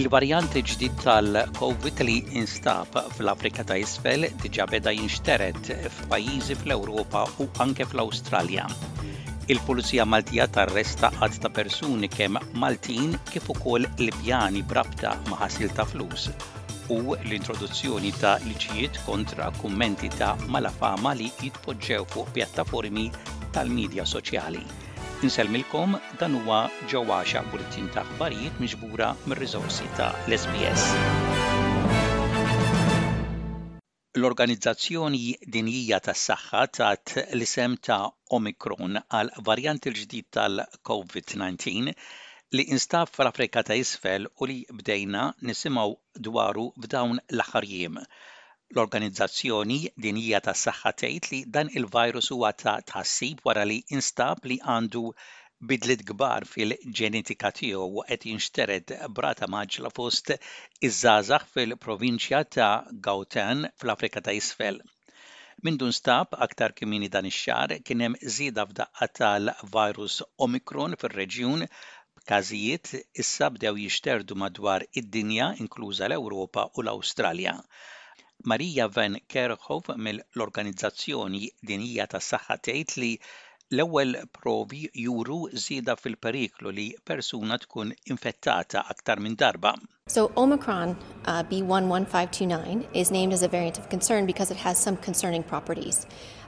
Il-varjant ġdid tal-Covid li instab fl-Afrika ta' Isfel diġà beda jinxtered f'pajjiżi fl-Ewropa u anke fl-Awstralja. Il-Pulizija Maltija tarresta għadd ta' persuni kemm Maltin kif ukoll Libjani b'rabta ma' ħasil ta' flus u l-introduzzjoni ta' liġijiet kontra kummenti ta' malafama li jitpoġġew fuq pjattaformi tal-midja soċjali. Insellmilkom dan huwa Ġewwaxa bulletin ta' aħbarijiet miġbura mir-riżorsi ta' l-SBS. L-Organizzazzjoni Dinjija tas-Saħħa tat l-isem ta' Omicron għal varjant il-ġdid tal-COVID-19 li instab fl-Afrika ta' Isfel u li bdejna nisimgħu dwaru f'dawn l-aħħar jiem. L-Organizzazzjoni Dinjija tas-Saħħa tgħid li dan il-virus huwa ta' tħassib wara li instab li għandu bidliet kbar fil-ġenitika tiegħu u qed jinxtered b'rata mgħaġġla fost iż-żgħażagħ fil-provinċja ta' Gauteng fl-Afrika ta' Isfel. Mindu nstab aktar kmieni dan ix-xahar, kien hemm żieda f'daqqa tal-virus Omicron fir-reġjun, b'każijiet issa bdew jixterdu madwar id-dinja, inkluża l-Ewropa u l-Awstralja. Maria Van Kerkhove mill-Organizzazzjoni Dinjija tas-Saħħa tgħid li l-ewwel provi juru żieda fil-periklu li persuna tkun infettata aktar minn darba. So Omicron uh, B11529 is named as a variant of concern because it has some concerning properties.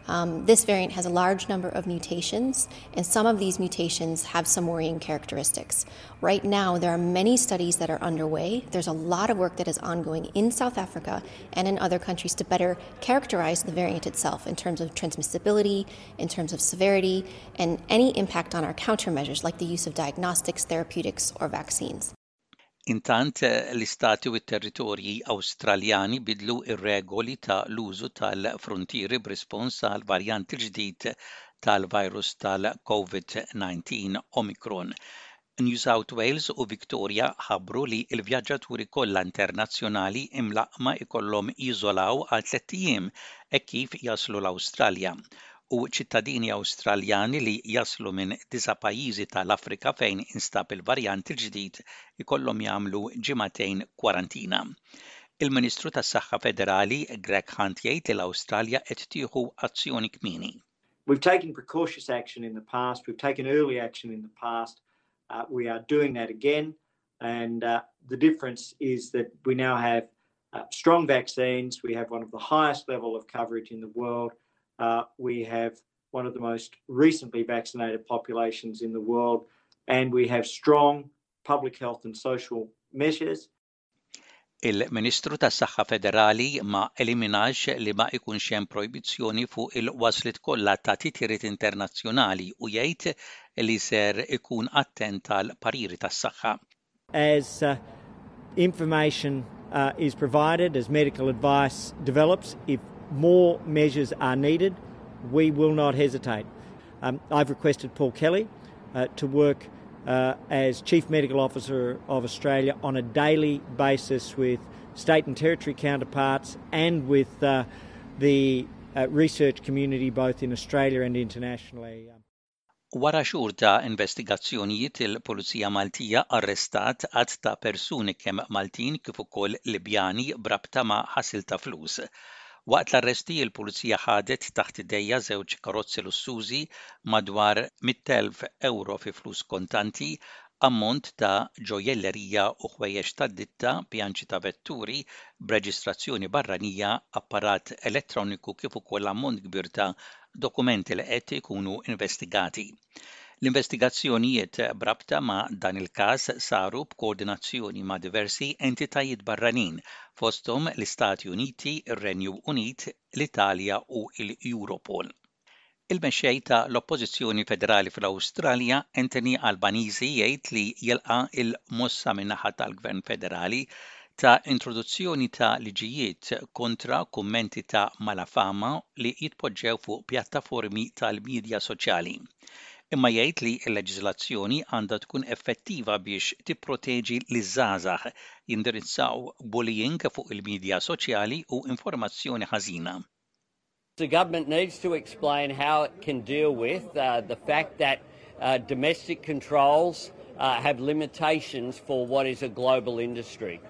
Um, this variant has a large number of mutations, and some of these mutations have some worrying characteristics. Right now, there are many studies that are underway. There's a lot of work that is ongoing in South Africa and in other countries to better characterize the variant itself in terms of transmissibility, in terms of severity and any impact on our countermeasures like the use of diagnostics, therapeutics or vaccines. Intant, l-istati u t-territorji Awstraljani biddlu r-regoli ta' l-użu tal-fruntieri b'rispons għal varjant il-ġdid tal-virus tal-COVID-19 Omicron New South Wales u Victoria ħabbru li l-vjaġġaturi kollha internazzjonali mlaqqma jkollhom jiżolaw għal tlett ijiem hekk kif jaslu l-Awstralja, u ċittadini Awstraljani li jaslu minn disa' pajjiżi ta' l-Afrika fejn instab il-varjant il-ġdid ikollhom jagħmlu ġimagħtejn kwarantina. Il-Ministru tas-Saħħa Federali, Greg Hunt jgħid li l-Awstralja qed tieħu azzjoni kmieni. We've taken precautious action in the past, we've taken early action in the past. Uh, we are doing that again and uh, the difference is that we now have uh, strong vaccines, we have one of the highest level of coverage in the world uh, we have one of the most recently vaccinated populations in the world, and we have strong public health and social measures. Il-Ministru tas-Saħħa Federali ma eliminax li ma jkunx hemm projbizzjoni fuq il-wasliet kollha ta' titjiriet internazzjonali u jgħid li ser ikun attent għall-pariri tas-saħħa. As information is provided, as medical advice develops, if more measures are needed, we will not hesitate. Um, I've requested Paul Kelly uh, to work uh, as Chief Medical Officer of Australia on a daily basis with state and territory counterparts and with uh, the uh, research community both in Australia and internationally. Wara xhur ta' investigazzjonijiet il-Pulizija Maltija arrestat għadd ta' persuni kemm Maltin kif ukoll Libjani brabta ma' ħasil ta' flus. Waqt l-arresti l-Pulizija ħadet taħt idejha żewġ karozzi lussużi, madwar 100,000 ewro fi flus kontanti, ammont ta' ġojjellerija u ħwejjeġ tad-ditta, pjanċi ta' vetturi b'reġistrazzjoni barranija, apparat elettroniku kif ukoll ammont kbir ta' dokumenti li qed ikunu investigati. L-investigazzjonijiet b'rabta ma' dan il-każ saru b'koordinazzjoni ma' diversi entitajiet barranin, fosthom l-Istati Uniti, ir-Renju Unit, l-Italja u l-Europol. Il-Mexxej ta' l-Oppożizzjoni Federali fl-Awstralja, Anthony Albanese jgħid li jilqa' l-mossa min-naħa tal-Gvern Federali ta' introduzzjoni ta' liġijiet kontra kummenti ta' malafama li jitpoġġew fuq pjattaformi tal-midja soċjali, imma jgħid li l-leġiżlazzjoni għandha tkun effettiva biex tipproteġi liż-żgħażagħ jindirizzaw bullying fuq il-midja soċjali u informazzjoni ħażina. The government needs to explain how it can deal with uh, the fact that uh, domestic controls uh, have limitations for what is a global industry.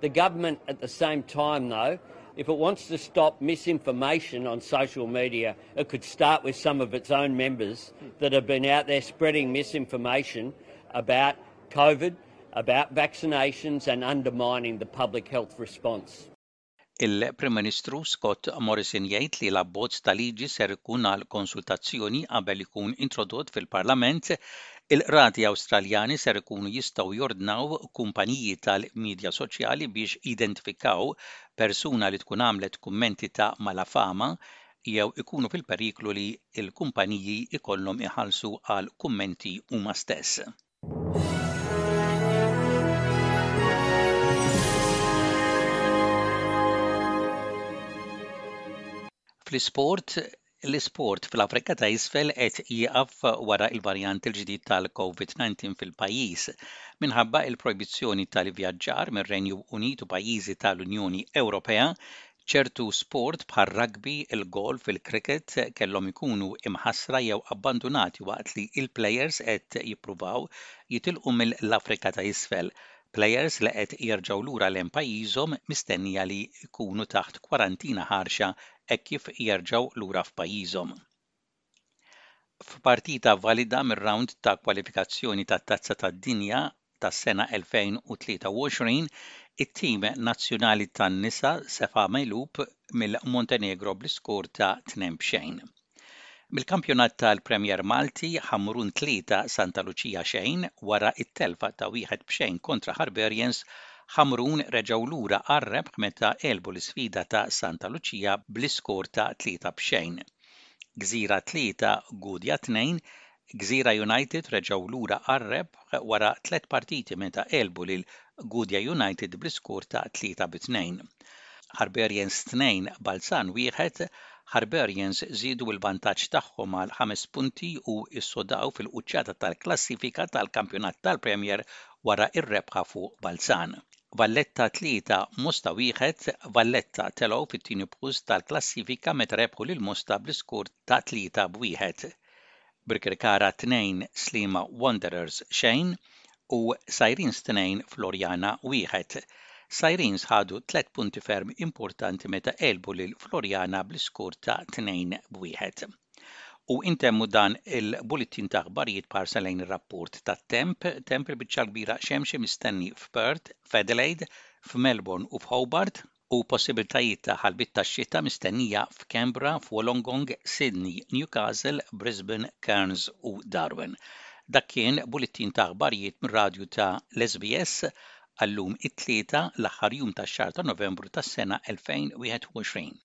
The government at the same time though If it wants to stop misinformation on social media, it could start with some of its own members that have been out there spreading misinformation about COVID, about vaccinations and undermining the public health response. Il-Prim Ministru Scott Morrison jgħid li l-abbozz ta' liġi ser ikun għal konsultazzjoni qabel ikun introdott fil-Parlament. Il-qrati Awstraljani ser ikunu jistgħu jordnaw kumpaniji tal-midja soċjali biex jidentifikaw persuna li tkun għamlet kummenti ta' malafama jew ikunu fil-periklu li l-kumpaniji jkollhom iħallsu għal kummenti huma stess. Fl-isport, L-isport fl-Afrika ta' Isfel qed jieqaf wara l-varjant il-ġdid tal-Covid-19 fil-pajjiż. Minħabba l-projbizzjoni tal-ivvjaġġar mir-Renju Unit u pajjiżi tal-Unjoni Ewropea, Ċertu sport bħar-rugby, il-golf, il-cricket kellhom ikunu imħassra jew abbandunati waqt li l-plejers qed jippruvaw jitilqu mill-Afrika ta' Isfel, plejers li qed jerġgħu lura lejn pajjiżhom mistennija li jkunu taħt kwarantina ħarxa hekk kif jerġgħu lura f'pajjiżhom. F'partita valida mir-rawnd ta' kwalifikazzjoni tat-Tazza tad-Dinja tas-sena 2023, it-tim nazzjonali tan-nisa sefa' megħlub mill-Montenegro bl-iskor ta' 2 b'xejn. Mill-kampjonat tal-Premier Malti, Ħamrun 3, Santa Luċija xejn, wara t-telfa ta' 1 b'xejn kontra Harbarians, Ħamrun reġgħu lura għar-rebħ meta għelbu l-isfida ta' Santa Luċija bl-iskor ta' 3 b'xejn. Gżira 3, Gudja 2, Gżira United reġgħu lura għar-rebħ wara tliet partiti meta għelbu lil Gudja United bl-iskur ta' 3 bi 2. Hibernians 2, Balzan 1, Hibernians żiedu l-vantaġġ tagħhom għal ħames punti u ssodaw fil-quċċata tal-klassifika tal-kampjonat tal-Premier wara r-rebħa fuq Balzan. Valletta tlieta, Mosta wieħed, Valletta telgħu fit-tieni post tal-klassifika meta rebħu lil Mosta bl-iskur ta' tlieta b'wieħed. Birkirkara tnejn, Sliema Wanderers xejn u Sirens tnejn, Floriana wieħed. Sirens ħadu tliet punti ferm importanti meta għelbu lil Floriana bl-iskur ta' tnejn b'wieħed. U intemmu dan il-bulletin ta' aħbarijiet b'ħarsa lejn ir-rapport tat-temp, temp il-biċċa l-kbira xemxi mistenni f'Perth, f'Adelaide, f'Melbourne u f'Hobart, u possibiltajiet ta' ħalbiet tax-xita mistennija f'Canberra, f'Wollongong, Sydney, Newcastle, Brisbane, Cairns u Darwin. Dak kien bulletin ta' aħbarijiet mir-radju ta' l-SBS għal-lum it-Tlieta, l-aħħar jum tax-xahar ta' Novembru tas-sena 2021.